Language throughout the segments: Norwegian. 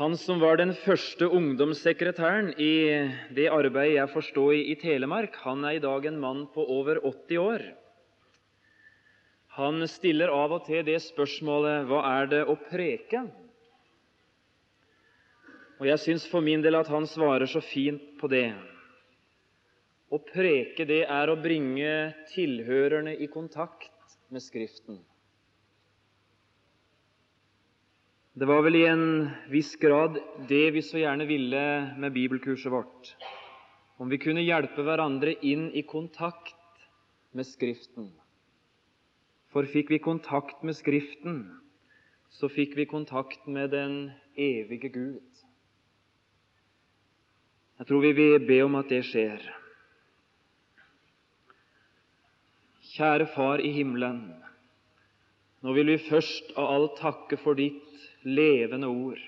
Han som var den første ungdomssekretæren i det arbeidet jeg forstår i, i Telemark, han er i dag en mann på over 80 år. Han stiller av og til det spørsmålet hva er det å preke? Og jeg syns for min del at han svarer så fint på det. Å preke, det er å bringe tilhørerne i kontakt med Skriften. Det var vel i en viss grad det vi så gjerne ville med bibelkurset vårt. Om vi kunne hjelpe hverandre inn i kontakt med Skriften. For fikk vi kontakt med Skriften, så fikk vi kontakt med den evige Gud. Jeg tror vi vil be om at det skjer. Kjære Far i himmelen. Nå vil vi først av alt takke for ditt levende ord.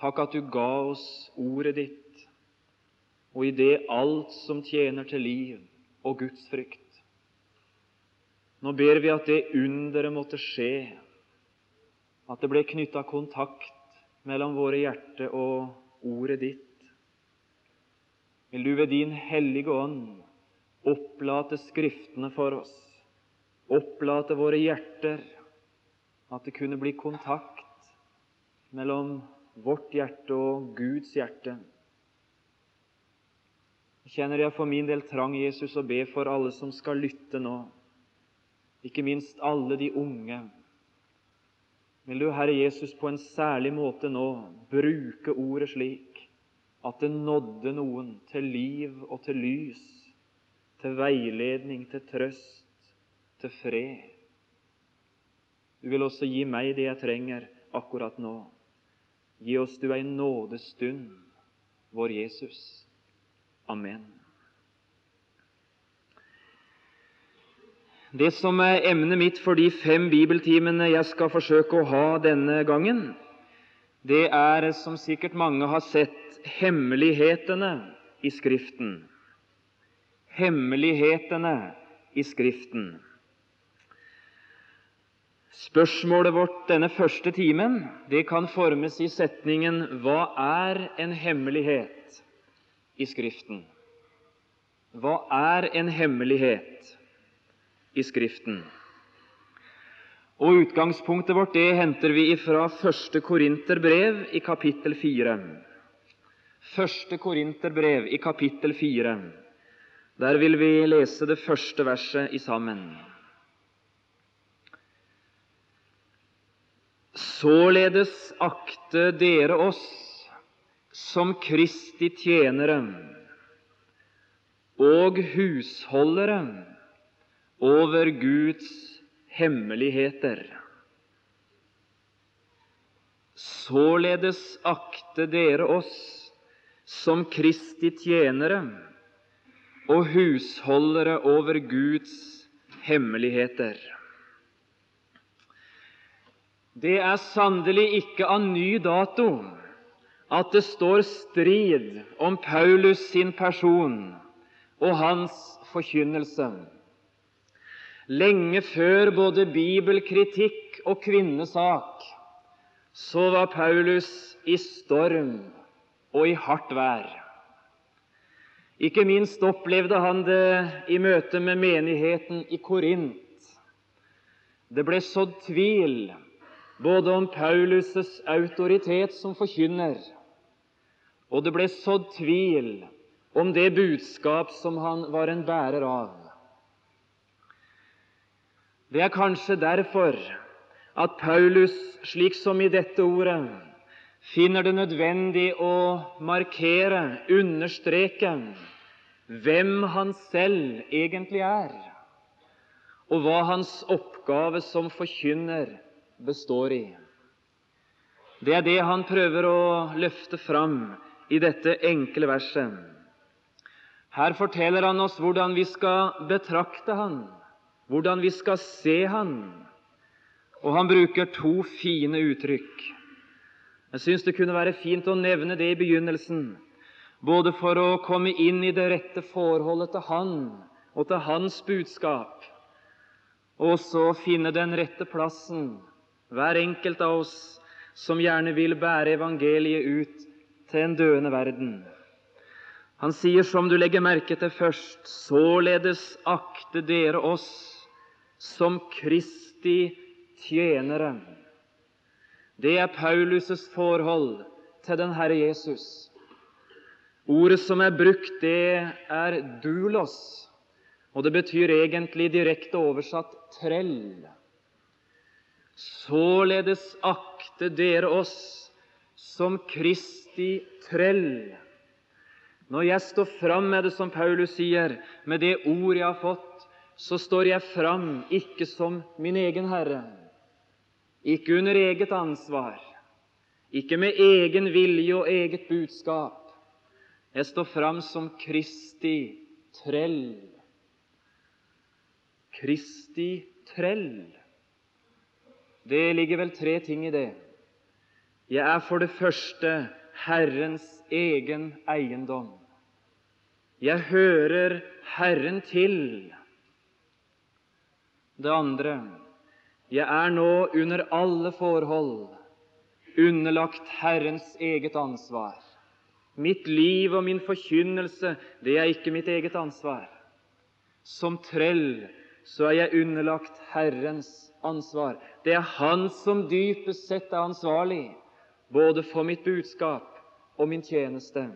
Takk at du ga oss ordet ditt, og i det alt som tjener til liv og Guds frykt. Nå ber vi at det underet måtte skje, at det ble knytta kontakt mellom våre hjerter og ordet ditt. Vil du ved din hellige ånd opplate Skriftene for oss, opplate våre hjerter at det kunne bli kontakt mellom vårt hjerte og Guds hjerte. Kjenner jeg for min del trang, Jesus, å be for alle som skal lytte nå, ikke minst alle de unge. Vil du, Herre Jesus, på en særlig måte nå bruke ordet slik at det nådde noen til liv og til lys, til veiledning, til trøst, til fred. Du vil også gi meg det jeg trenger akkurat nå. Gi oss du ei nådestund, vår Jesus. Amen. Det som er emnet mitt for de fem bibeltimene jeg skal forsøke å ha denne gangen, det er, som sikkert mange har sett, hemmelighetene i Skriften. Hemmelighetene i Skriften. Spørsmålet vårt denne første timen det kan formes i setningen Hva er en hemmelighet i Skriften? Hva er en hemmelighet i Skriften? Og Utgangspunktet vårt det henter vi fra første Korinterbrev i kapittel 4. Første Korinterbrev i kapittel 4. Der vil vi lese det første verset i sammen. Således akte dere oss som Kristi tjenere og husholdere over Guds hemmeligheter. Således akte dere oss som Kristi tjenere og husholdere over Guds hemmeligheter. Det er sannelig ikke av ny dato at det står strid om Paulus sin person og hans forkynnelse. Lenge før både bibelkritikk og kvinnesak så var Paulus i storm og i hardt vær. Ikke minst opplevde han det i møte med menigheten i Korint. Det ble sådd tvil både om Paulus' autoritet som forkynner, og det ble sådd tvil om det budskap som han var en bærer av. Det er kanskje derfor at Paulus, slik som i dette ordet, finner det nødvendig å markere, understreke, hvem han selv egentlig er, og hva hans oppgave som forkynner består i. Det er det han prøver å løfte fram i dette enkle verset. Her forteller han oss hvordan vi skal betrakte han, hvordan vi skal se han, og han bruker to fine uttrykk. Jeg syns det kunne være fint å nevne det i begynnelsen, både for å komme inn i det rette forholdet til Han og til Hans budskap, og så finne den rette plassen hver enkelt av oss, som gjerne vil bære evangeliet ut til en døende verden. Han sier, som du legger merke til først, således akte dere oss som Kristi tjenere. Det er Paulus' forhold til den Herre Jesus. Ordet som er brukt, det er dulos, og det betyr egentlig direkte oversatt trell. Således akte dere oss som Kristi trell. Når jeg står fram med det, som Paulus sier, med det ord jeg har fått, så står jeg fram ikke som min egen herre, ikke under eget ansvar, ikke med egen vilje og eget budskap. Jeg står fram som Kristi trell. Kristi trell. Det ligger vel tre ting i det. Jeg er for det første Herrens egen eiendom. Jeg hører Herren til. Det andre jeg er nå under alle forhold underlagt Herrens eget ansvar. Mitt liv og min forkynnelse, det er ikke mitt eget ansvar. Som trell så er jeg underlagt Herrens ansvar. Det er Han som dypest sett er ansvarlig både for mitt budskap og min tjeneste.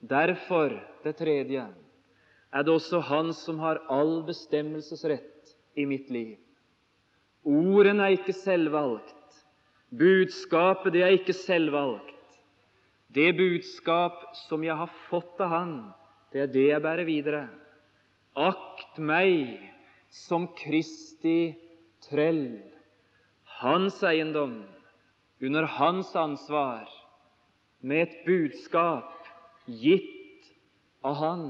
Derfor, det tredje, er det også Han som har all bestemmelsesrett i mitt liv. Ordene er ikke selvvalgt. Budskapet det er ikke selvvalgt. Det budskap som jeg har fått av Han, det er det jeg bærer videre. Akt meg som Kristi trell, Hans eiendom, under Hans ansvar, med et budskap gitt av Han.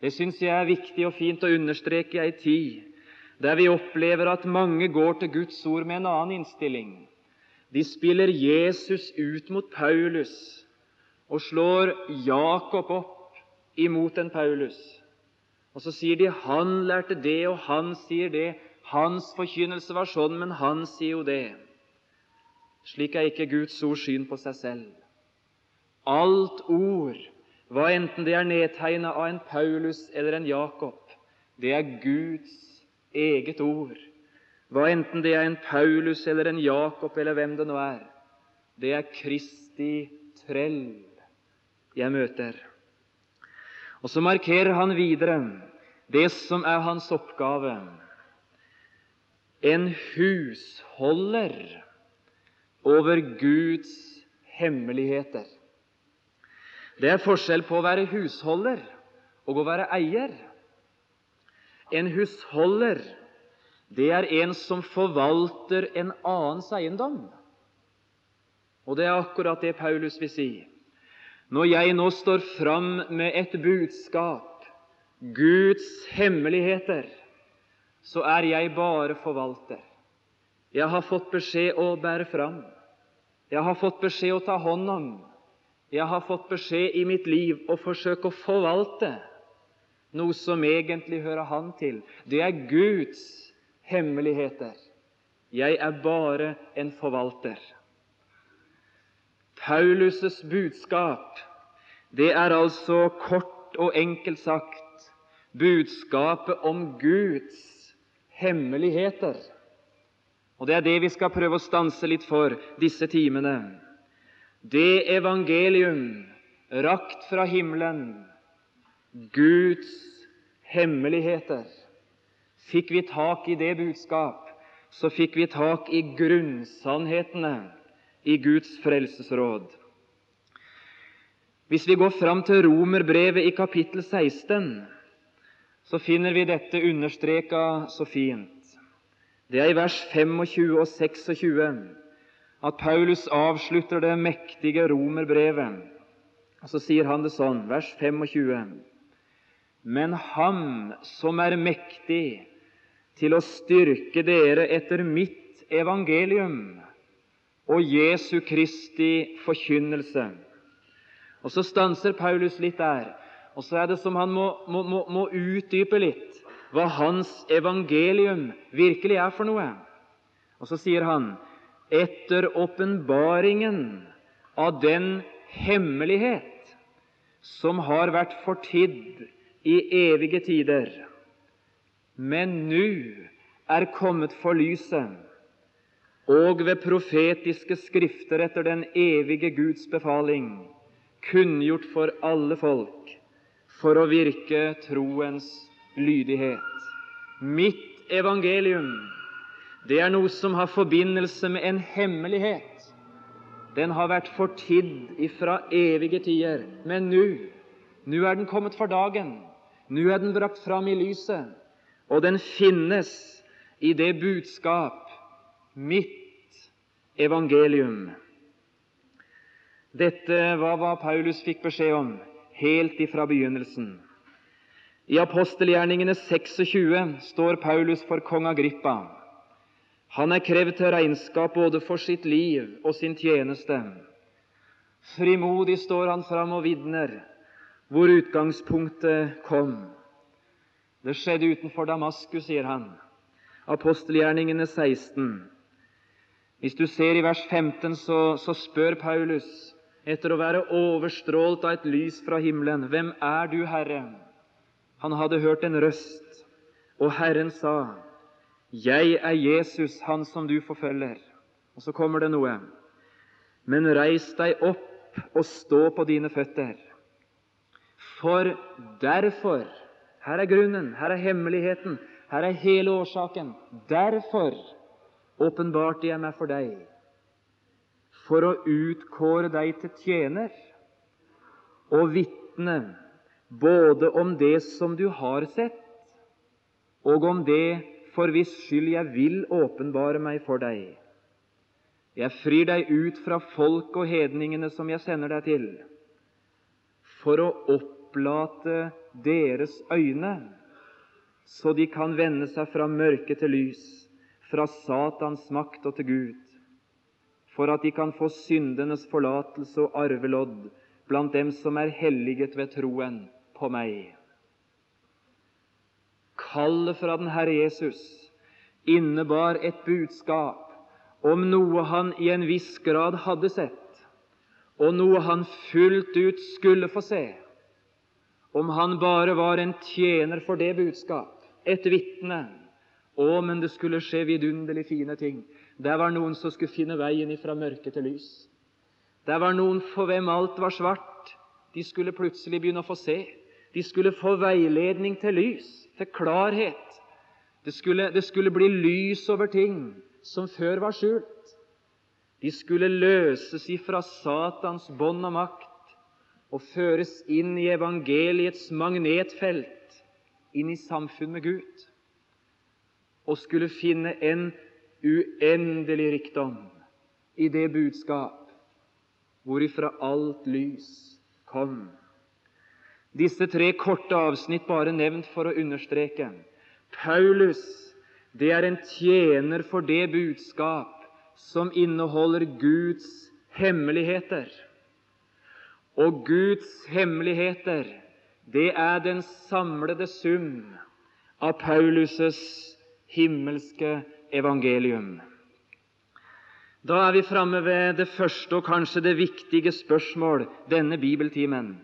Det syns jeg er viktig og fint å understreke i ei tid der vi opplever at mange går til Guds ord med en annen innstilling. De spiller Jesus ut mot Paulus og slår Jakob opp imot en Paulus. Og så sier de 'han lærte det, og han sier det'. Hans forkynnelse var sånn, men han sier jo det. Slik er ikke Guds ord syn på seg selv. Alt ord, hva enten det er nedtegnet av en Paulus eller en Jakob, det er Guds eget ord. Hva enten det er en Paulus eller en Jakob eller hvem det nå er, det er Kristi trell jeg møter. Og så markerer han videre det som er hans oppgave. En husholder over Guds hemmeligheter. Det er forskjell på å være husholder og å være eier. En husholder, det er en som forvalter en annens eiendom. Og det er akkurat det Paulus vil si. Når jeg nå står fram med et budskap, Guds hemmeligheter, så er jeg bare forvalter. Jeg har fått beskjed å bære fram. Jeg har fått beskjed å ta hånd om. Jeg har fått beskjed i mitt liv å forsøke å forvalte noe som egentlig hører Han til. Det er Guds hemmeligheter. Jeg er bare en forvalter. Paulus' budskap, det er altså kort og enkelt sagt budskapet om Guds hemmeligheter. Og Det er det vi skal prøve å stanse litt for disse timene. Det evangelium rakt fra himmelen, Guds hemmeligheter. Fikk vi tak i det budskap, så fikk vi tak i grunnsannhetene i Guds frelsesråd. Hvis vi går fram til Romerbrevet i kapittel 16, så finner vi dette understreka så fint. Det er i vers 25 og 26 at Paulus avslutter det mektige romerbrevet. Og Så sier han det sånn, vers 25.: Men Ham som er mektig til å styrke dere etter mitt evangelium og Jesu Kristi forkynnelse. Og Så stanser Paulus litt der, og så er det som han må, må, må, må utdype litt hva hans evangelium virkelig er for noe. Og så sier han etter åpenbaringen av den hemmelighet som har vært fortidd i evige tider, men nå er kommet for lyset, og ved profetiske skrifter etter den evige Guds befaling kunngjort for alle folk, for å virke troens lydighet. Mitt evangelium, det er noe som har forbindelse med en hemmelighet. Den har vært fortidd ifra evige tider, men nå, nå er den kommet for dagen. Nå er den brakt fram i lyset, og den finnes i det budskap mitt evangelium. Dette var hva Paulus fikk beskjed om helt ifra begynnelsen. I apostelgjerningene 26 står Paulus for kong Agrippa. Han er krevd til regnskap både for sitt liv og sin tjeneste. Frimodig står han fram og vitner hvor utgangspunktet kom. Det skjedde utenfor Damaskus, sier han. Apostelgjerningene 16. Hvis du ser i vers 15, så, så spør Paulus etter å være overstrålt av et lys fra himmelen, Hvem er du, Herre? Han hadde hørt en røst, og Herren sa, Jeg er Jesus, han som du forfølger. Og så kommer det noe. Men reis deg opp og stå på dine føtter. For derfor Her er grunnen, her er hemmeligheten, her er hele årsaken. Derfor åpenbarte jeg meg for deg, for å utkåre deg til tjener og vitne både om det som du har sett, og om det for hvis skyld jeg vil åpenbare meg for deg. Jeg frir deg ut fra folk og hedningene som jeg sender deg til, for å opplate deres øyne, så de kan vende seg fra mørke til lys, fra Satans makt og til Gud, for at de kan få syndenes forlatelse og arvelodd blant dem som er helliget ved troen på meg. Kallet fra den Herre Jesus innebar et budskap om noe han i en viss grad hadde sett, og noe han fullt ut skulle få se, om han bare var en tjener for det budskap, et vitne. Å, men det skulle skje vidunderlig fine ting. Der var noen som skulle finne veien fra mørke til lys. Der var noen for hvem alt var svart. De skulle plutselig begynne å få se. De skulle få veiledning til lys, til klarhet. Det skulle, det skulle bli lys over ting som før var skjult. De skulle løses ifra Satans bånd og makt og føres inn i evangeliets magnetfelt, inn i samfunn med Gud, og skulle finne en uendelig rikdom i det budskap hvorifra alt lys kom. Disse tre korte avsnitt bare nevnt for å understreke. Paulus det er en tjener for det budskap som inneholder Guds hemmeligheter. Og Guds hemmeligheter, det er den samlede sum av Paulus' himmelske evangelium. Da er vi framme ved det første og kanskje det viktige spørsmål denne bibeltimen.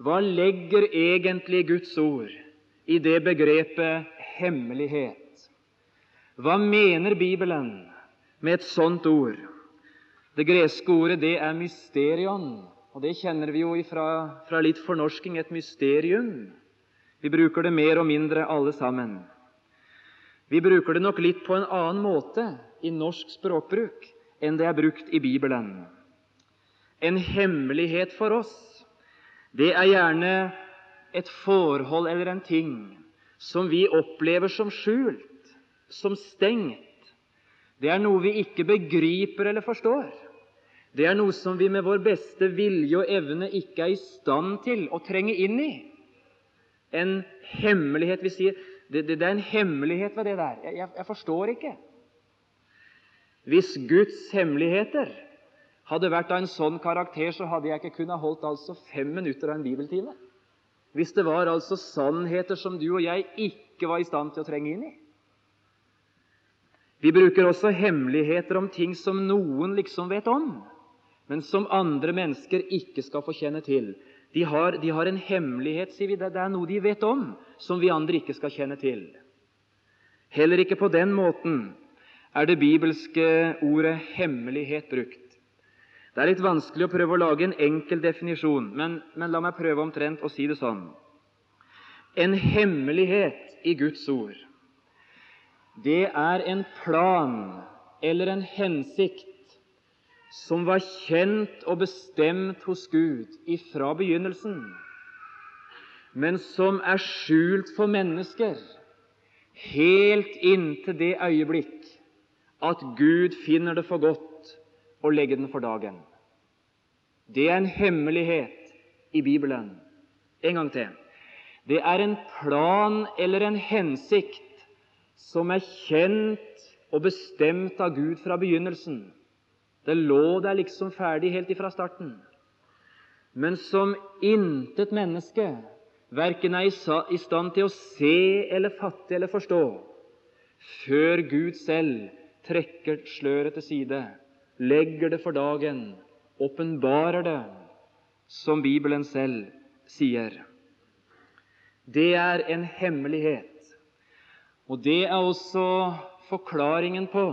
Hva legger egentlig Guds ord i det begrepet hemmelighet? Hva mener Bibelen med et sånt ord? Det greske ordet det er mysterion, og det kjenner vi jo ifra, fra litt fornorsking et mysterium. Vi bruker det mer og mindre alle sammen. Vi bruker det nok litt på en annen måte i norsk språkbruk enn det er brukt i Bibelen. En hemmelighet for oss, det er gjerne et forhold eller en ting som vi opplever som skjult som stengt. Det er noe vi ikke begriper eller forstår. Det er noe som vi med vår beste vilje og evne ikke er i stand til å trenge inn i. En hemmelighet Vi sier det, det, det er en hemmelighet ved det der. Jeg, jeg, jeg forstår ikke. Hvis Guds hemmeligheter hadde vært av en sånn karakter, så hadde jeg ikke kunnet holdt altså fem minutter av en bibeltime. Hvis det var altså sannheter som du og jeg ikke var i stand til å trenge inn i. Vi bruker også hemmeligheter om ting som noen liksom vet om, men som andre mennesker ikke skal få kjenne til. De har, de har en hemmelighet, sier vi. Det er noe de vet om, som vi andre ikke skal kjenne til. Heller ikke på den måten er det bibelske ordet 'hemmelighet' brukt. Det er litt vanskelig å prøve å lage en enkel definisjon, men, men la meg prøve omtrent å si det sånn. En hemmelighet i Guds ord det er en plan eller en hensikt som var kjent og bestemt hos Gud ifra begynnelsen, men som er skjult for mennesker helt inntil det øyeblikk at Gud finner det for godt å legge den for dagen. Det er en hemmelighet i Bibelen. En gang til. Det er en plan eller en hensikt som er kjent og bestemt av Gud fra begynnelsen. Det lå der liksom ferdig helt ifra starten. Men som intet menneske verken er i stand til å se eller fatte eller forstå før Gud selv trekker sløret til side, legger det for dagen, åpenbarer det, som Bibelen selv sier. Det er en hemmelighet og Det er også forklaringen på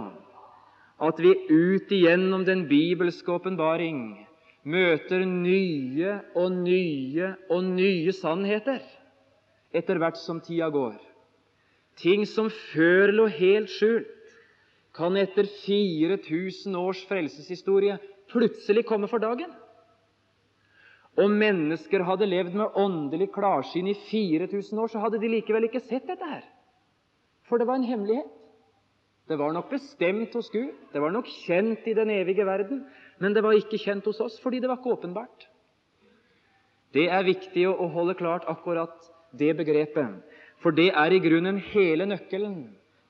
at vi ut igjennom den bibelske åpenbaring møter nye og nye og nye sannheter etter hvert som tida går. Ting som før lå helt skjult, kan etter 4000 års frelseshistorie plutselig komme for dagen. Om mennesker hadde levd med åndelig klarsyn i 4000 år, så hadde de likevel ikke sett dette her. For det var en hemmelighet. Det var nok bestemt hos Gud, det var nok kjent i den evige verden, men det var ikke kjent hos oss fordi det var ikke åpenbart. Det er viktig å holde klart akkurat det begrepet, for det er i grunnen hele nøkkelen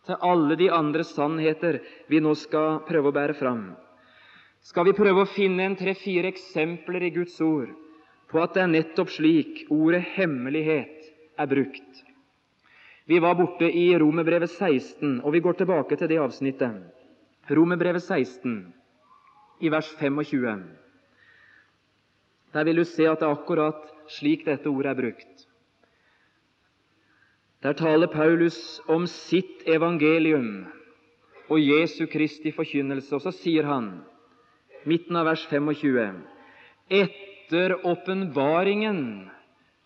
til alle de andre sannheter vi nå skal prøve å bære fram. Skal vi prøve å finne en tre-fire eksempler i Guds ord på at det er nettopp slik ordet 'hemmelighet' er brukt? Vi var borte i Romerbrevet 16, og vi går tilbake til det avsnittet. Romerbrevet 16, i vers 25. Der vil du se at det er akkurat slik dette ordet er brukt. Der taler Paulus om sitt evangelium og Jesu Kristi forkynnelse, og så sier han, midten av vers 25, etter åpenbaringen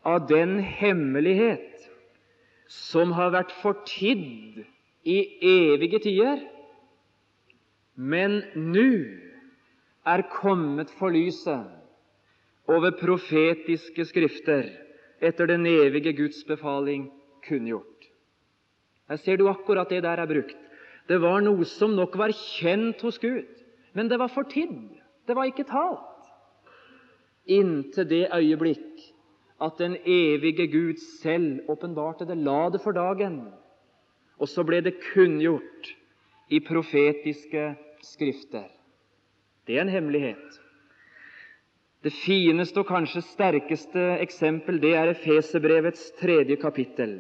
av den hemmelighet som har vært fortidd i evige tider, men nå er kommet for lyset over profetiske skrifter etter den evige Guds befaling kunngjort. Her ser du akkurat det der er brukt. Det var noe som nok var kjent hos Gud, men det var fortidd. Det var ikke talt. Inntil det øyeblikk at den evige Gud selv åpenbarte det, la det for dagen. Og så ble det kunngjort i profetiske skrifter. Det er en hemmelighet. Det fineste og kanskje sterkeste eksempel det er Efesebrevets tredje kapittel.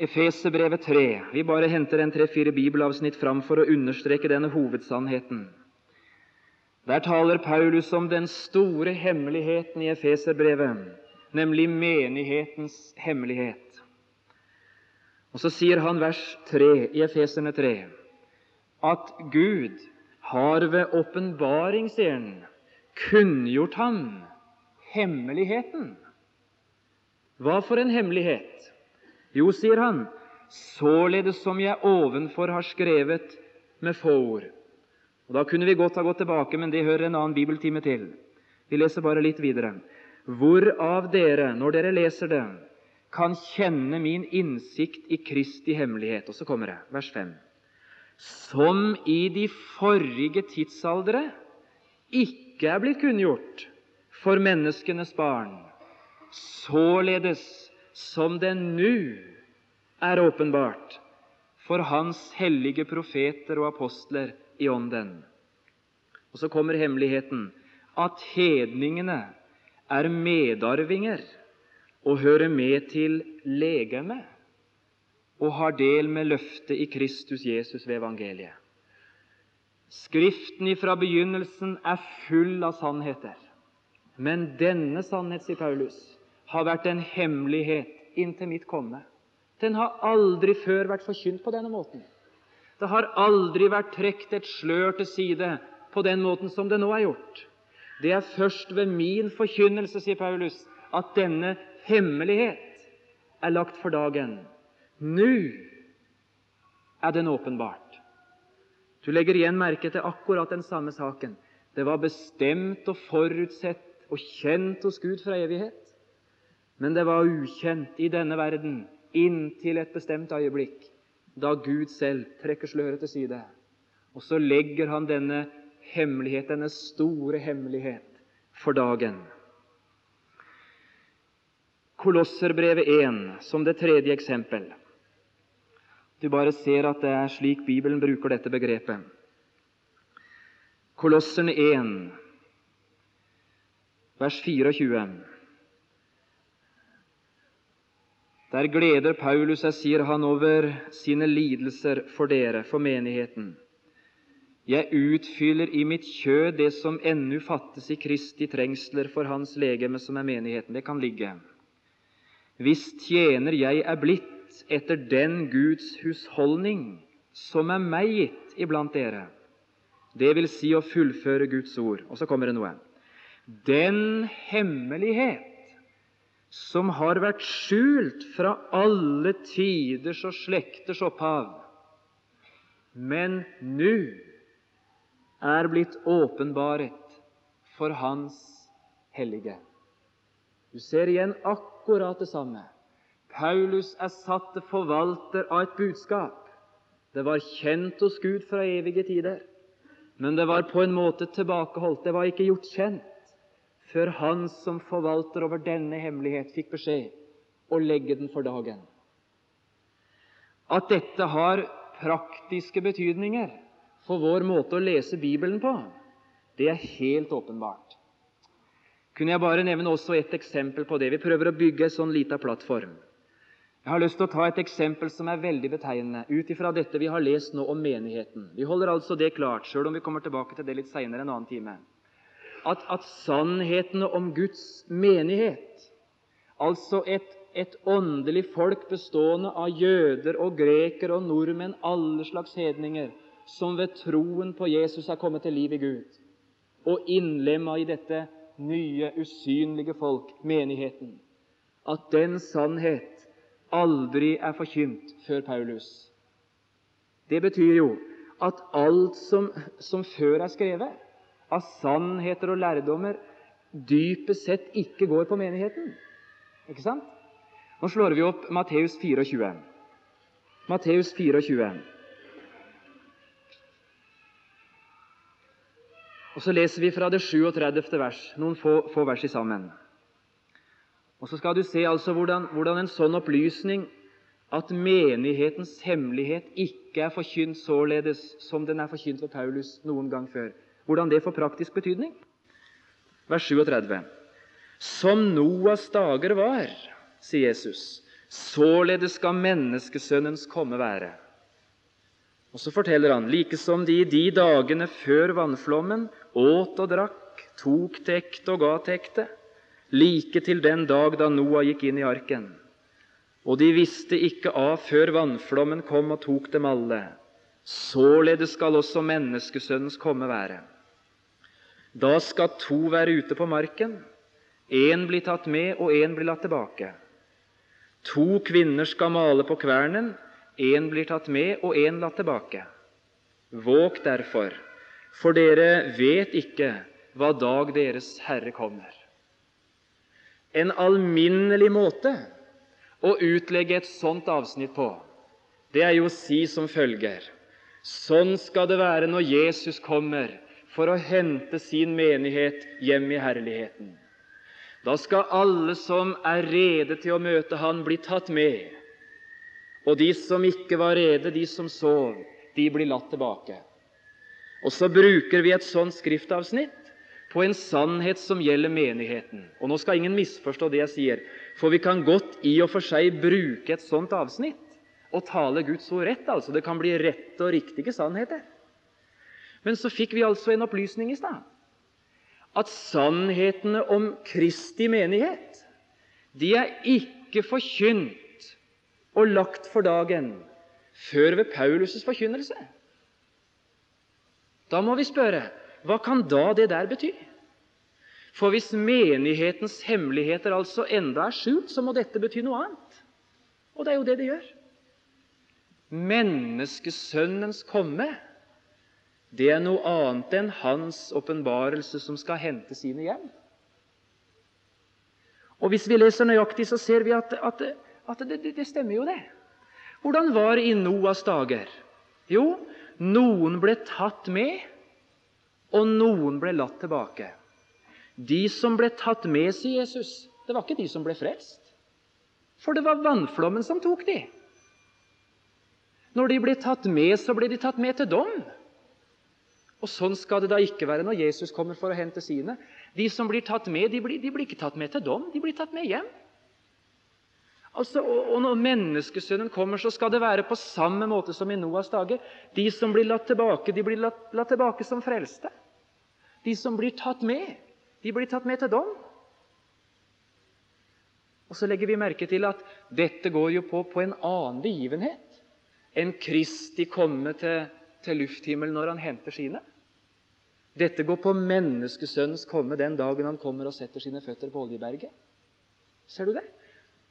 Efeserbrevet 3. Vi bare henter en tre-fire bibelavsnitt fram for å understreke denne hovedsannheten. Der taler Paulus om den store hemmeligheten i Efeserbrevet, nemlig menighetens hemmelighet. Og Så sier han vers 3 i Efeserne 3 at Gud har ved åpenbaring, sier han, kunngjort ham hemmeligheten. Hva for en hemmelighet? Jo, sier han, således som jeg ovenfor har skrevet med få ord. Og Da kunne vi godt ha gått tilbake, men det hører en annen bibeltime til. Vi leser bare litt videre. Hvorav dere, når dere leser det, kan kjenne min innsikt i Kristi hemmelighet. Og så kommer det, vers 5. Som i de forrige tidsaldere ikke er blitt kunngjort for menneskenes barn, således som det nå er åpenbart for Hans hellige profeter og apostler i ånden. Og så kommer hemmeligheten at hedningene er medarvinger og hører med til legemet. og har del med løftet i Kristus Jesus ved evangeliet. Skriften ifra begynnelsen er full av sannheter. Men denne sannhet, sier Paulus, har vært en hemmelighet inntil mitt komme. Den har aldri før vært forkynt på denne måten. Det har aldri vært trukket et slør til side på den måten som det nå er gjort. Det er først ved min forkynnelse, sier Paulus, at denne hemmelighet er lagt for dagen. Nå er den åpenbart. Du legger igjen merke til akkurat den samme saken. Det var bestemt og forutsett og kjent hos Gud fra evighet. Men det var ukjent i denne verden inntil et bestemt øyeblikk, da Gud selv trekker sløret til side. Og så legger han denne hemmelighet, denne store hemmelighet, for dagen. Kolosserbrevet 1 som det tredje eksempel. Du bare ser at det er slik Bibelen bruker dette begrepet. Kolosserne 1, vers 24. Der gleder Paulus seg, sier han, over sine lidelser for dere, for menigheten. Jeg utfyller i mitt kjød det som ennu fattes i Kristi trengsler for Hans legeme, som er menigheten. Det kan ligge. Hvis tjener jeg er blitt etter den Guds husholdning som er meg gitt iblant dere, det vil si å fullføre Guds ord. Og så kommer det noe. Den hemmelighet som har vært skjult fra alle tiders og slekters opphav, men nå er blitt åpenbaret for Hans hellige. Du ser igjen akkurat det samme. Paulus er satt til forvalter av et budskap. Det var kjent hos Gud fra evige tider, men det var på en måte tilbakeholdt. Det var ikke gjort kjent før han som forvalter over denne hemmelighet, fikk beskjed å legge den for dagen. At dette har praktiske betydninger, for vår måte å lese Bibelen på, det er helt åpenbart. Kunne jeg bare nevne også et eksempel på det? Vi prøver å bygge en sånn lita plattform. Jeg har lyst til å ta et eksempel som er veldig betegnende, ut ifra dette vi har lest nå om menigheten. Vi holder altså det klart, sjøl om vi kommer tilbake til det litt seinere en annen time, at, at sannhetene om Guds menighet, altså et, et åndelig folk bestående av jøder og grekere og nordmenn, alle slags hedninger, som ved troen på Jesus er kommet til liv i Gud, og innlemma i dette nye, usynlige folk, menigheten, at den sannhet aldri er forkynt før Paulus. Det betyr jo at alt som, som før er skrevet, av sannheter og lærdommer, dypest sett ikke går på menigheten. Ikke sant? Nå slår vi opp Matteus 24. Matteus 24. Og Så leser vi fra det 37. vers, noen få, få vers sammen. Og Så skal du se altså hvordan, hvordan en sånn opplysning at menighetens hemmelighet ikke er forkynt således som den er forkynt ved Paulus noen gang før. Hvordan det får praktisk betydning. Vers 37. Som Noas dager var, sier Jesus, således skal menneskesønnens komme være. Og så forteller han like som de de dagene før vannflommen åt og drakk, tok til ekte og ga til ekte, like til den dag da Noah gikk inn i arken. Og de visste ikke av før vannflommen kom og tok dem alle. Således skal også menneskesønnens komme være. Da skal to være ute på marken. Én blir tatt med, og én blir latt tilbake. To kvinner skal male på kvernen. Én blir tatt med, og én latt tilbake. Våg derfor, for dere vet ikke hva dag deres Herre kommer. En alminnelig måte å utlegge et sånt avsnitt på, det er jo å si som følger Sånn skal det være når Jesus kommer for å hente sin menighet hjem i herligheten. Da skal alle som er rede til å møte Han, bli tatt med. Og de som ikke var rede, de som sov, de blir latt tilbake. Og så bruker vi et sånt skriftavsnitt på en sannhet som gjelder menigheten. Og nå skal ingen misforstå det jeg sier, for vi kan godt i og for seg bruke et sånt avsnitt og tale Guds ord rett. altså Det kan bli rette og riktige sannheter. Men så fikk vi altså en opplysning i stad. At sannhetene om Kristi menighet de er ikke forkynt og lagt for dagen før ved Paulus' forkynnelse. Da må vi spørre hva kan da det der bety? For hvis menighetens hemmeligheter altså enda er skjult, så må dette bety noe annet. Og det er jo det det gjør. Menneskesønnens komme, det er noe annet enn hans åpenbarelse som skal hente sine hjem. Og Hvis vi leser nøyaktig, så ser vi at, at, at det, det, det stemmer jo, det. Hvordan var det i Noas dager? Jo, noen ble tatt med, og noen ble latt tilbake. De som ble tatt med, sier Jesus, det var ikke de som ble frelst. For det var vannflommen som tok de. Når de ble tatt med, så ble de tatt med til dom. Og Sånn skal det da ikke være når Jesus kommer for å hente sine. De som blir tatt med, de blir, de blir ikke tatt med til dom, de blir tatt med hjem. Altså, og, og Når menneskesønnen kommer, så skal det være på samme måte som i Noas dager. De som blir latt tilbake, de blir latt, latt tilbake som frelste. De som blir tatt med, de blir tatt med til dom. Og Så legger vi merke til at dette går jo på, på en annen begivenhet enn Kristi komme til, til lufthimmelen når han henter sine. Dette går på menneskesønnens komme den dagen han kommer og setter sine føtter på Oljeberget. Ser du det?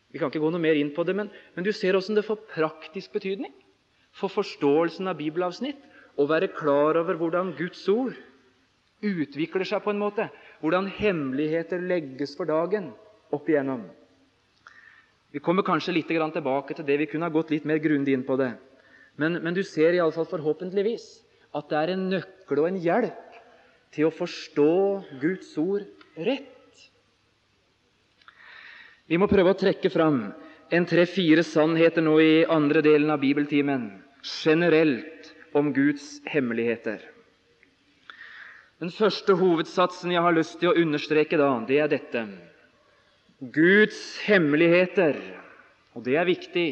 Vi kan ikke gå noe mer inn på det, men, men du ser hvordan det får praktisk betydning for forståelsen av bibelavsnitt å være klar over hvordan Guds ord utvikler seg på en måte, hvordan hemmeligheter legges for dagen opp igjennom. Vi kommer kanskje litt tilbake til det. Vi kunne ha gått litt mer grundig inn på det. Men, men du ser iallfall forhåpentligvis at det er en nøkkel og en hjelp til å forstå Guds ord rett. Vi må prøve å trekke fram en tre-fire sannheter nå i andre delen av bibeltimen generelt om Guds hemmeligheter. Den første hovedsatsen jeg har lyst til å understreke da, det er dette. Guds hemmeligheter, og det er viktig,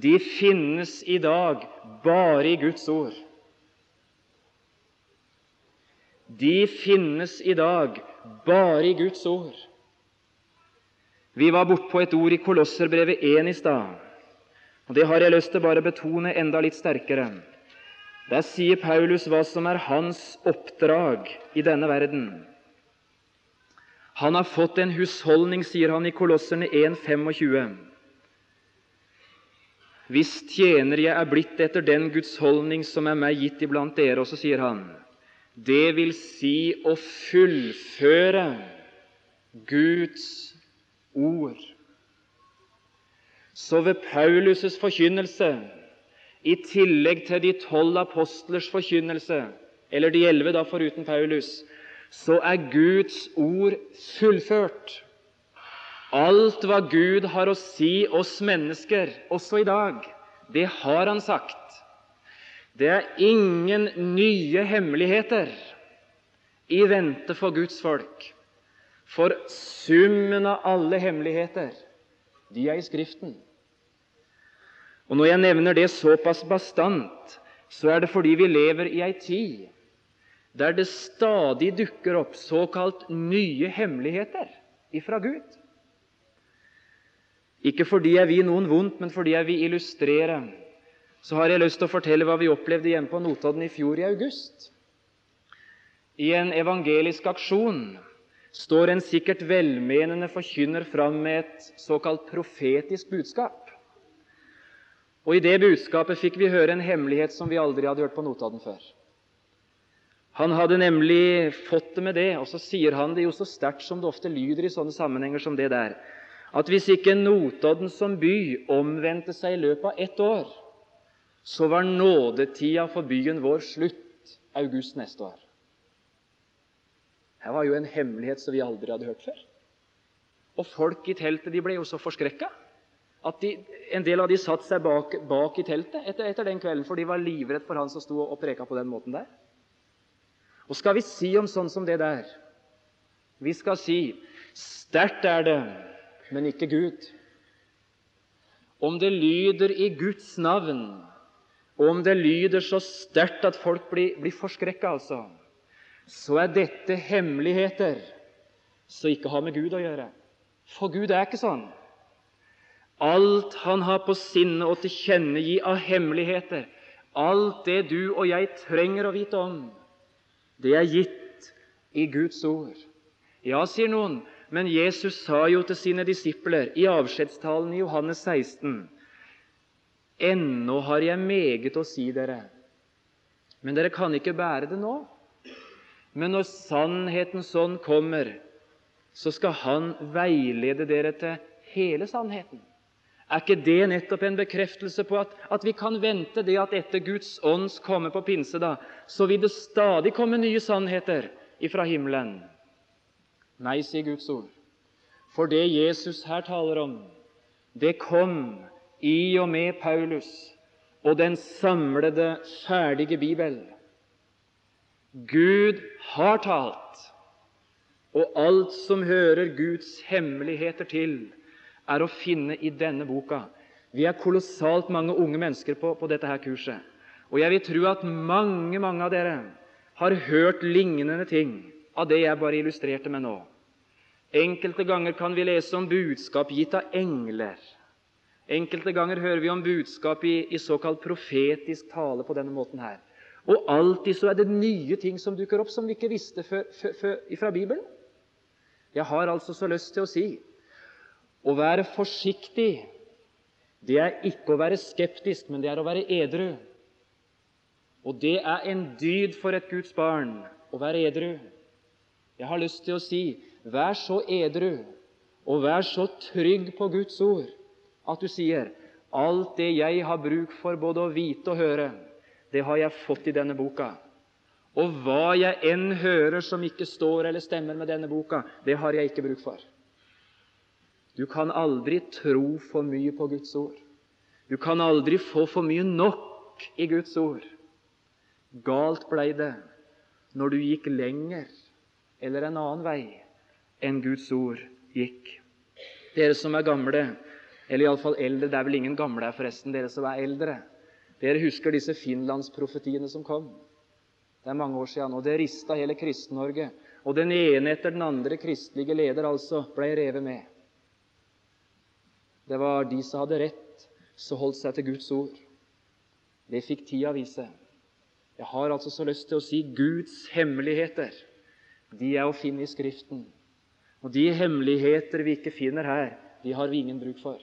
de finnes i dag bare i Guds ord. De finnes i dag bare i Guds ord. Vi var bortpå et ord i Kolosserbrevet 1 i stad, og det har jeg lyst til bare å betone enda litt sterkere. Der sier Paulus hva som er hans oppdrag i denne verden. Han har fått en husholdning, sier han i Kolosserne 1,25. Hvis tjener jeg er blitt etter den Guds holdning som er meg gitt iblant dere, og så sier han, det vil si å fullføre Guds ord. Så ved Paulus' forkynnelse i tillegg til de tolv apostlers forkynnelse, eller de elleve da foruten Paulus, så er Guds ord fullført. Alt hva Gud har å si oss mennesker, også i dag, det har Han sagt. Det er ingen nye hemmeligheter i vente for Guds folk. For summen av alle hemmeligheter, de er i Skriften. Og Når jeg nevner det såpass bastant, så er det fordi vi lever i ei tid der det stadig dukker opp såkalt nye hemmeligheter ifra Gud. Ikke fordi jeg vil noen vondt, men fordi jeg vil illustrere. Så har jeg lyst til å fortelle hva vi opplevde hjemme på Notodden i fjor i august. I en evangelisk aksjon står en sikkert velmenende forkynner fram med et såkalt profetisk budskap. Og I det budskapet fikk vi høre en hemmelighet som vi aldri hadde hørt på Notodden før. Han hadde nemlig fått det med det, og så sier han det jo så sterkt som det ofte lyder i sånne sammenhenger som det der, at hvis ikke Notodden som by omvendte seg i løpet av ett år, så var nådetida for byen vår slutt august neste år. Her var jo en hemmelighet som vi aldri hadde hørt før. Og folk i teltet de ble jo så forskrekka at de, en del av de satte seg bak, bak i teltet etter, etter, den kvelden, for de var livredd for han som sto og preka på den måten der. Og skal vi si om sånn som det der? Vi skal si sterkt er det, men ikke Gud. om det lyder i Guds navn, og om det lyder så sterkt at folk blir, blir forskrekka, altså, så er dette hemmeligheter som ikke har med Gud å gjøre. For Gud er ikke sånn. Alt Han har på sinne å tilkjennegi av hemmeligheter, alt det du og jeg trenger å vite om, det er gitt i Guds ord. Ja, sier noen, men Jesus sa jo til sine disipler i avskjedstalen i Johannes 16.: Ennå har jeg meget å si dere, men dere kan ikke bære det nå. Men når sannhetens ånd kommer, så skal Han veilede dere til hele sannheten. Er ikke det nettopp en bekreftelse på at, at vi kan vente det at etter Guds ånds komme på pinse, da, så vil det stadig komme nye sannheter ifra himmelen? Nei, sier Guds ord. For det Jesus her taler om, det kom i og med Paulus og den samlede, ferdige Bibel. Gud har talt, og alt som hører Guds hemmeligheter til, er å finne i denne boka. Vi er kolossalt mange unge mennesker på, på dette her kurset. Og jeg vil tro at mange, mange av dere har hørt lignende ting av det jeg bare illustrerte med nå. Enkelte ganger kan vi lese om budskap gitt av engler. Enkelte ganger hører vi om budskap i, i såkalt profetisk tale på denne måten her. Og alltid så er det nye ting som dukker opp som vi ikke visste før, før, før, fra Bibelen. Jeg har altså så lyst til å si å være forsiktig, det er ikke å være skeptisk, men det er å være edru. Og det er en dyd for et Guds barn å være edru. Jeg har lyst til å si vær så edru og vær så trygg på Guds ord at du sier alt det jeg har bruk for både å vite og høre, det har jeg fått i denne boka. Og hva jeg enn hører som ikke står eller stemmer med denne boka, det har jeg ikke bruk for. Du kan aldri tro for mye på Guds ord. Du kan aldri få for mye nok i Guds ord. Galt blei det når du gikk lenger eller en annen vei enn Guds ord gikk. Dere som er gamle, eller iallfall eldre Det er vel ingen gamle her, forresten, dere som er eldre. Dere husker disse finlandsprofetiene som kom. Det er mange år siden, og det rista hele Kristen-Norge. Og den ene etter den andre kristelige leder altså ble revet med. Det var de som hadde rett, som holdt seg til Guds ord. Det fikk tida vise. Jeg har altså så lyst til å si Guds hemmeligheter, de er å finne i Skriften. Og de hemmeligheter vi ikke finner her, de har vi ingen bruk for.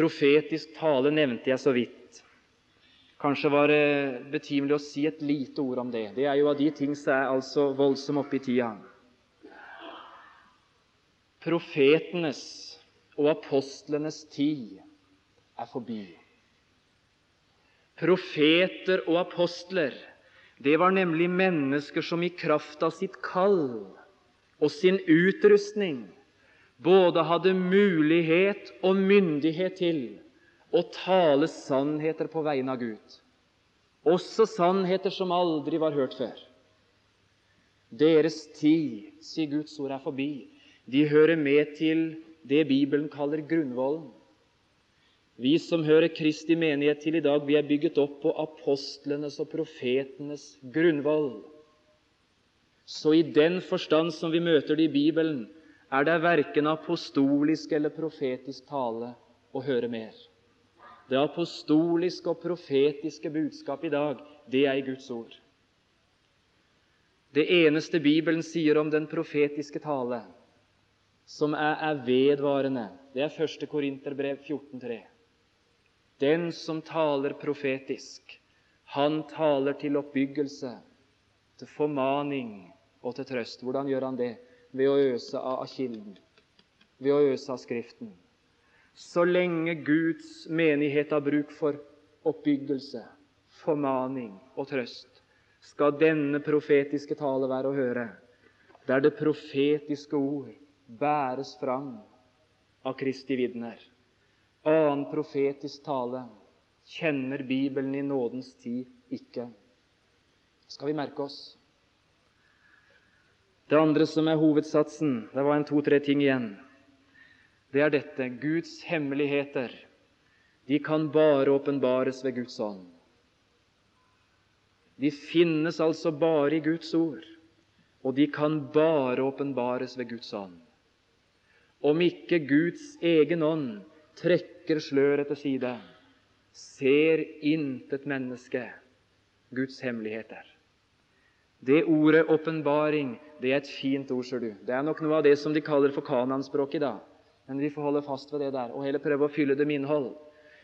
Profetisk tale nevnte jeg så vidt. Kanskje var det betimelig å si et lite ord om det. Det er jo av de ting som er altså voldsomt oppe i tida. Profetenes og apostlenes tid er forbi. Profeter og apostler det var nemlig mennesker som i kraft av sitt kall og sin utrustning både hadde mulighet og myndighet til å tale sannheter på vegne av Gud, også sannheter som aldri var hørt før. Deres tid, sier Guds ord, er forbi de hører med til det Bibelen kaller grunnvollen. Vi som hører Kristi menighet til i dag, vi er bygget opp på apostlenes og profetenes grunnvoll. Så i den forstand som vi møter det i Bibelen, er det verken apostolisk eller profetisk tale å høre mer. Det apostoliske og profetiske budskap i dag, det er i Guds ord. Det eneste Bibelen sier om den profetiske tale, som er, er vedvarende. Det er 1. Korinterbrev 14,3. Den som taler profetisk, han taler til oppbyggelse, til formaning og til trøst. Hvordan gjør han det? Ved å øse av kilden, ved å øse av Skriften. Så lenge Guds menighet har bruk for oppbyggelse, formaning og trøst, skal denne profetiske tale være å høre. Det er det profetiske ord bæres fram av Kristi vitner. Annen profetisk tale kjenner Bibelen i nådens tid ikke. Skal vi merke oss? Det andre som er hovedsatsen Det var en to-tre ting igjen. det er dette Guds hemmeligheter. De kan bare åpenbares ved Guds ånd. De finnes altså bare i Guds ord, og de kan bare åpenbares ved Guds ånd. Om ikke Guds egen ånd trekker sløret til side, ser intet menneske Guds hemmeligheter. Det ordet åpenbaring det er et fint ord, ser du. Det er nok noe av det som de kaller for kananspråk i dag. Men vi får holde fast ved det der og heller prøve å fylle det med innhold.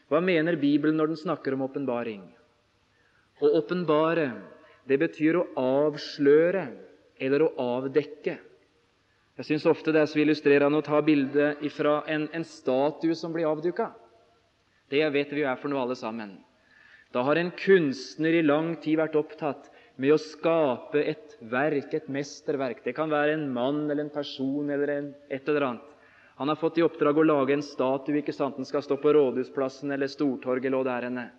Hva mener Bibelen når den snakker om åpenbaring? Å åpenbare, det betyr å avsløre eller å avdekke. Jeg syns ofte det er så illustrerende å ta bilde fra en, en statue som blir avduka. Det vet vi jo er for noe, alle sammen. Da har en kunstner i lang tid vært opptatt med å skape et verk, et mesterverk. Det kan være en mann eller en person eller en, et eller annet. Han har fått i oppdrag å lage en statue. ikke sant? Den skal stå på Rådhusplassen eller Stortorget eller der henne.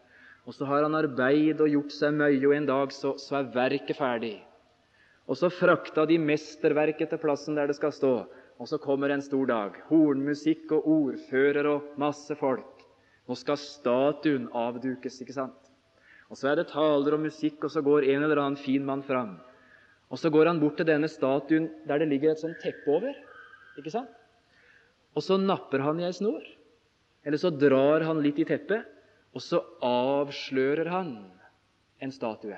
Og så har han arbeid og gjort seg mye, og en dag så, så er verket ferdig. Og så frakta de mesterverket til plassen der det skal stå. Og så kommer en stor dag. Hornmusikk og ordfører og masse folk. Nå skal statuen avdukes, ikke sant? Og Så er det taler og musikk, og så går en eller annen fin mann fram. Og Så går han bort til denne statuen der det ligger et sånt teppe over. ikke sant? Og så napper han i ei snor. Eller så drar han litt i teppet, og så avslører han en statue.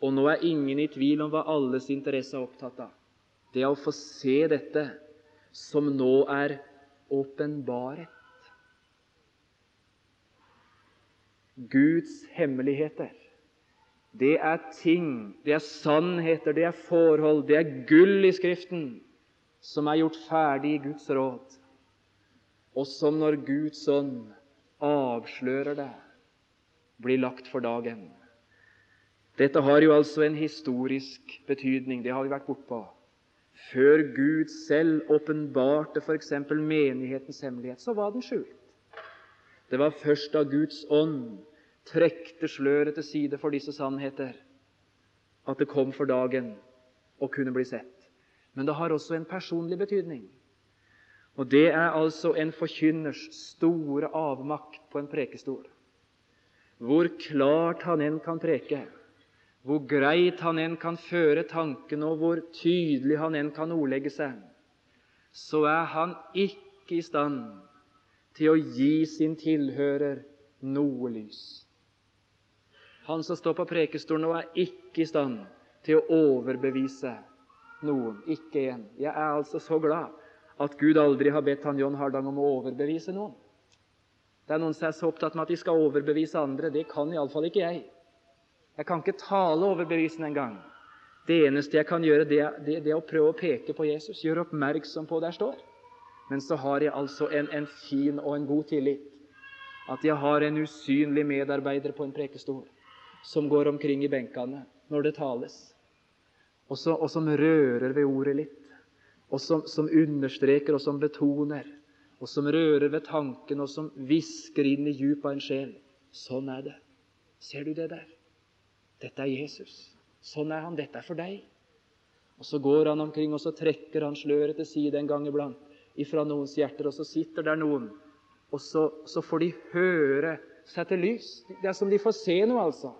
Og nå er ingen i tvil om hva alles interesse er opptatt av. Det er å få se dette som nå er åpenbaret. Guds hemmeligheter. Det er ting, det er sannheter, det er forhold, det er gull i Skriften som er gjort ferdig i Guds råd, og som når Guds ånd avslører det, blir lagt for dagen. Dette har jo altså en historisk betydning. Det har vi vært bortpå. Før Gud selv åpenbarte f.eks. menighetens hemmelighet, så var den skjult. Det var først da Guds ånd trekte sløret til side for disse sannheter, at det kom for dagen og kunne bli sett. Men det har også en personlig betydning. Og det er altså en forkynners store avmakt på en prekestol. Hvor klart han enn kan preke, hvor greit han enn kan føre tanken, og hvor tydelig han enn kan ordlegge seg, så er han ikke i stand til å gi sin tilhører noe lys. Han som står på prekestolen nå, er ikke i stand til å overbevise noen. Ikke en. Jeg er altså så glad at Gud aldri har bedt han John Hardang om å overbevise noen. Det er noen som er så opptatt med at de skal overbevise andre. Det kan iallfall ikke jeg. Jeg kan ikke tale overbevisende engang. Det eneste jeg kan gjøre, det er, det, er, å prøve å peke på Jesus, gjøre oppmerksom på der står. Men så har jeg altså en, en fin og en god tillit. At jeg har en usynlig medarbeider på en prekestol som går omkring i benkene når det tales, og, så, og som rører ved ordet litt, og som, som understreker og som betoner, og som rører ved tanken, og som hvisker inn i djupet av en sjel. Sånn er det. Ser du det der? Dette er Jesus. Sånn er han. Dette er for deg. Og Så går han omkring og så trekker han sløret til side en gang iblant ifra noens hjerter, og så sitter der noen, og så, så får de høre seg til lys. Det er som de får se noe, altså.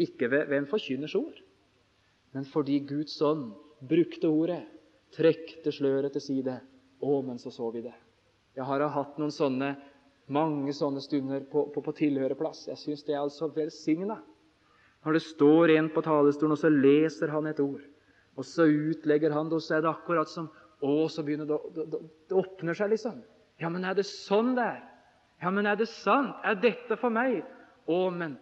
Ikke ved, ved en forkynners ord, men fordi Guds ånd brukte ordet, trekte sløret til side. Å, men så så vi det. Jeg har hatt noen sånne, mange sånne stunder på, på, på tilhørerplass. Jeg syns det er altså velsigna. Når det står en på talerstolen, og så leser han et ord, og så utlegger han det, og så er det akkurat som Å, så begynner det, det, det, det åpner seg, liksom. Ja, men er det sånn det er? Ja, men er det sant? Er dette for meg? Å, men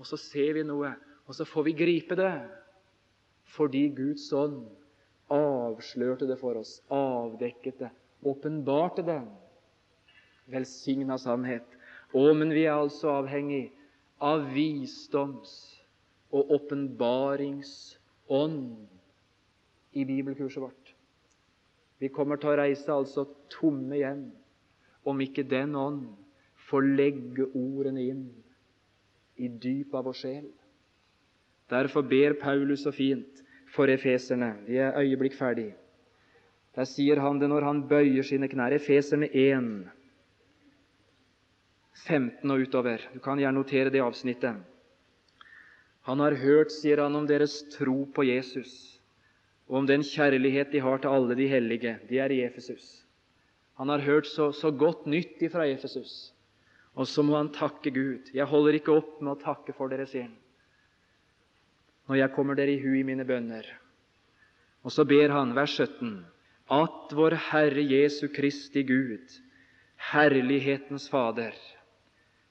Og så ser vi noe, og så får vi gripe det. Fordi Guds ånd avslørte det for oss, avdekket det, åpenbarte det. Velsigna sannhet. Å, men vi er altså avhengig av visdoms og åpenbaringsånd i bibelkurset vårt. Vi kommer til å reise altså tomme hjem om ikke den ånd får legge ordene inn i dypet av vår sjel. Derfor ber Paulus så fint for efeserne. Vi er øyeblikk ferdig. Der sier han det når han bøyer sine knær. Efeserne 1, 15 og utover. Du kan gjerne notere det avsnittet. Han har hørt, sier han, om deres tro på Jesus og om den kjærlighet de har til alle de hellige. De er i Efesus. Han har hørt så, så godt nytt fra Efesus. Og så må han takke Gud. Jeg holder ikke opp med å takke for dere, sier han, når jeg kommer dere i hu i mine bønner. Og så ber han, vers 17, at vår Herre Jesu Kristi Gud, herlighetens Fader,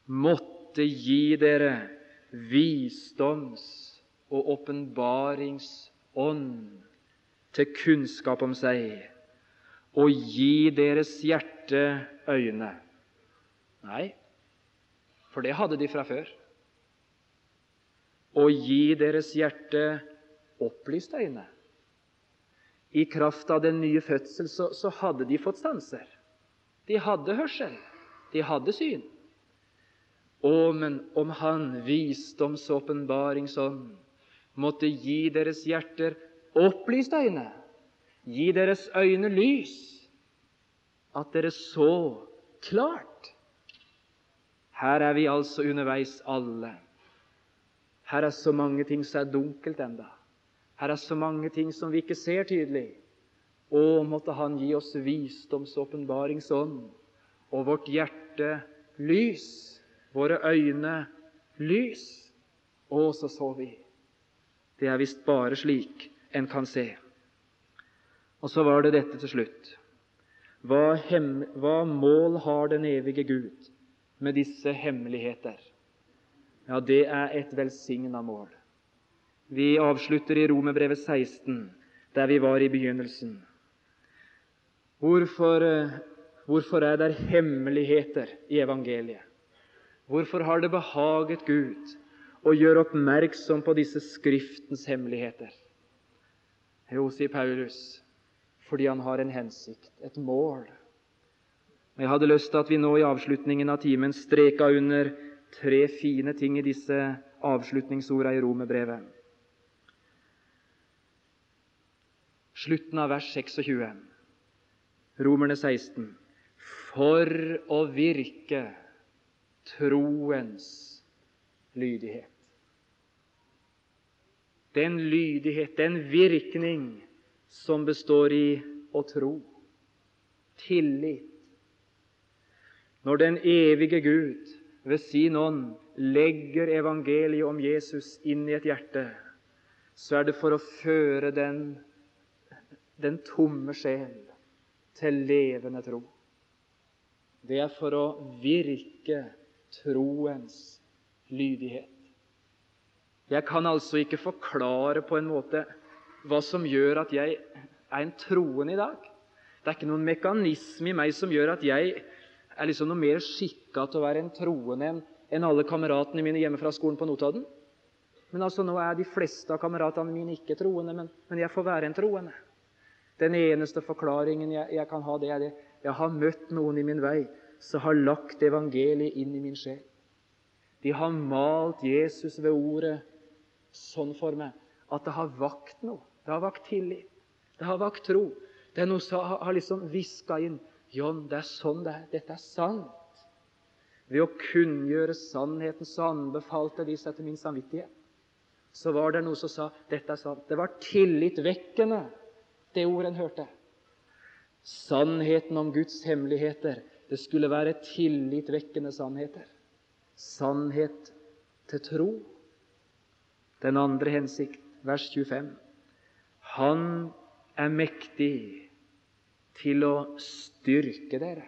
måtte gi dere visdoms- og åpenbaringsånd til kunnskap om seg, og gi deres hjerte øyne. Nei, for det hadde de fra før. Og gi deres hjerte opplyste øyne. I kraft av den nye fødsel så, så hadde de fått sanser. De hadde hørsel. De hadde syn. Å, men om Han, visdoms- åpenbaringsånd, måtte gi deres hjerter opplyste øyne, gi deres øyne lys, at dere så klart. Her er vi altså underveis alle. Her er så mange ting som er dunkelt enda. Her er så mange ting som vi ikke ser tydelig. Å, måtte Han gi oss visdoms- og vårt hjerte lys våre øyne lys. Å, så så vi. Det er visst bare slik en kan se. Og så var det dette til slutt. Hva, hem, hva mål har den evige Gud med disse hemmeligheter? Ja, det er et velsigna mål. Vi avslutter i Romerbrevet 16, der vi var i begynnelsen. Hvorfor, eh, hvorfor er det hemmeligheter i evangeliet? Hvorfor har det behaget Gud å gjøre oppmerksom på disse Skriftens hemmeligheter? Jo, sier Paulus, fordi han har en hensikt, et mål. Jeg hadde lyst til at vi nå i avslutningen av timen streka under tre fine ting i disse avslutningsorda i Romerbrevet. Slutten av vers 26, Romerne 16. For å virke troens lydighet. Den lydighet, den virkning som består i å tro. Tillit. Når den evige Gud ved sin ånd legger evangeliet om Jesus inn i et hjerte, så er det for å føre den, den tomme sjel til levende tro. Det er for å virke troens lydighet. Jeg kan altså ikke forklare på en måte hva som gjør at jeg er en troende i dag. Det er ikke noen mekanisme i meg som gjør at jeg er liksom noe mer skikka til å være en troende enn alle kameratene mine hjemme fra skolen på Notodden. Men altså, nå er de fleste av kameratene mine ikke troende, men, men jeg får være en troende. Den eneste forklaringen jeg, jeg kan ha, det er det jeg har møtt noen i min vei som har lagt evangeliet inn i min sjel. De har malt Jesus ved ordet sånn for meg at det har vakt noe. Det har vakt tillit. Det har vakt tro. Det er noe som har liksom hviska inn John, det er sånn det er. Dette er sant. Ved å kunngjøre sannheten så anbefalte de seg til min samvittighet. Så var det noe som sa dette er sant. Det var tillitvekkende, det ordet en hørte. Sannheten om Guds hemmeligheter det skulle være tillitvekkende sannheter. Sannhet til tro. Den andre hensikt, vers 25. Han er mektig til å styrke dere.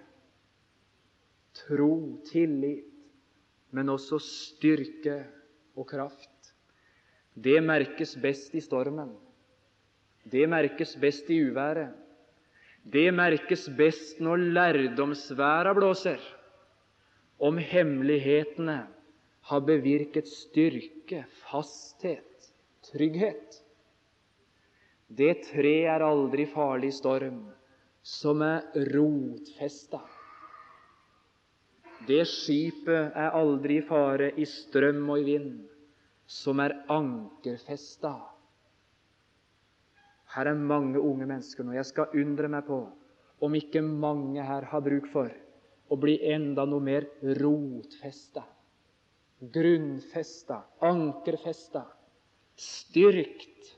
Tro, tillit, men også styrke og kraft. Det merkes best i stormen. Det merkes best i uværet. Det merkes best når lærdomsværa blåser, om hemmelighetene har bevirket styrke, fasthet, trygghet. Det tre er aldri farlig storm som er rotfesta. Det skipet er aldri i fare i strøm og i vind som er ankerfesta. Her er mange unge mennesker nå. Jeg skal undre meg på om ikke mange her har bruk for å bli enda noe mer rotfesta, grunnfesta, ankerfesta, styrkt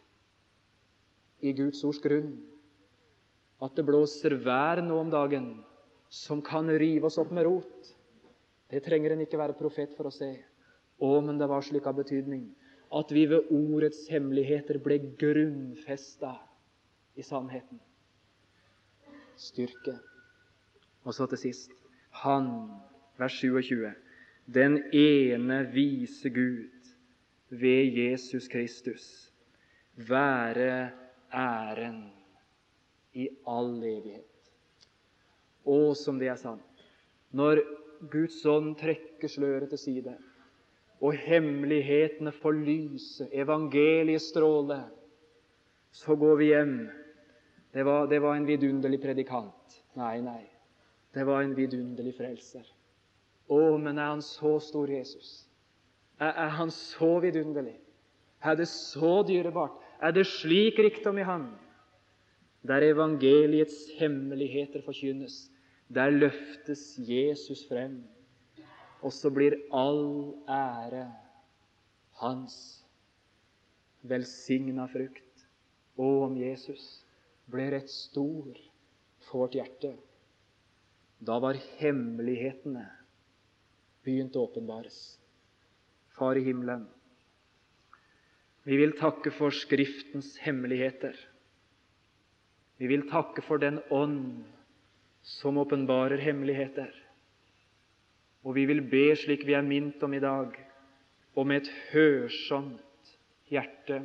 i Guds ords grunn. At det blåser vær nå om dagen som kan rive oss opp med rot. Det trenger en ikke være profet for å se. Å, men det var slik av betydning at vi ved ordets hemmeligheter ble grunnfesta i sannheten. Styrke. Og så til sist Han, vers 27, den ene vise Gud ved Jesus Kristus, være æren i all evighet. Å, som det er sant! Når Guds ånd trekker sløret til side, og hemmelighetene får lyse, evangeliet stråle, så går vi hjem. Det var, det var en vidunderlig predikant. Nei, nei. Det var en vidunderlig frelser. Å, men er han så stor, Jesus? Er, er han så vidunderlig? Er det så dyrebart? Er det slik rikdom i ham? Der evangeliets hemmeligheter forkynnes, der løftes Jesus frem og så blir all ære hans velsigna frukt. Å, om Jesus ble rett stor for vårt hjerte, da var hemmelighetene begynt å åpenbares. Far i himmelen, vi vil takke for Skriftens hemmeligheter. Vi vil takke for den ånd som åpenbarer hemmeligheter. Og vi vil be, slik vi er minnet om i dag, om et hørsomt hjerte.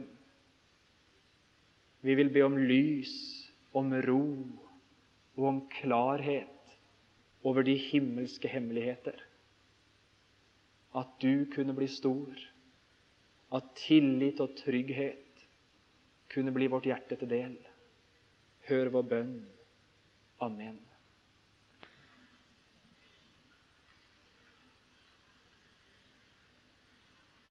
Vi vil be om lys, om ro og om klarhet over de himmelske hemmeligheter. At du kunne bli stor, at tillit og trygghet kunne bli vårt hjerte til del. Hør vår bønn. Amen.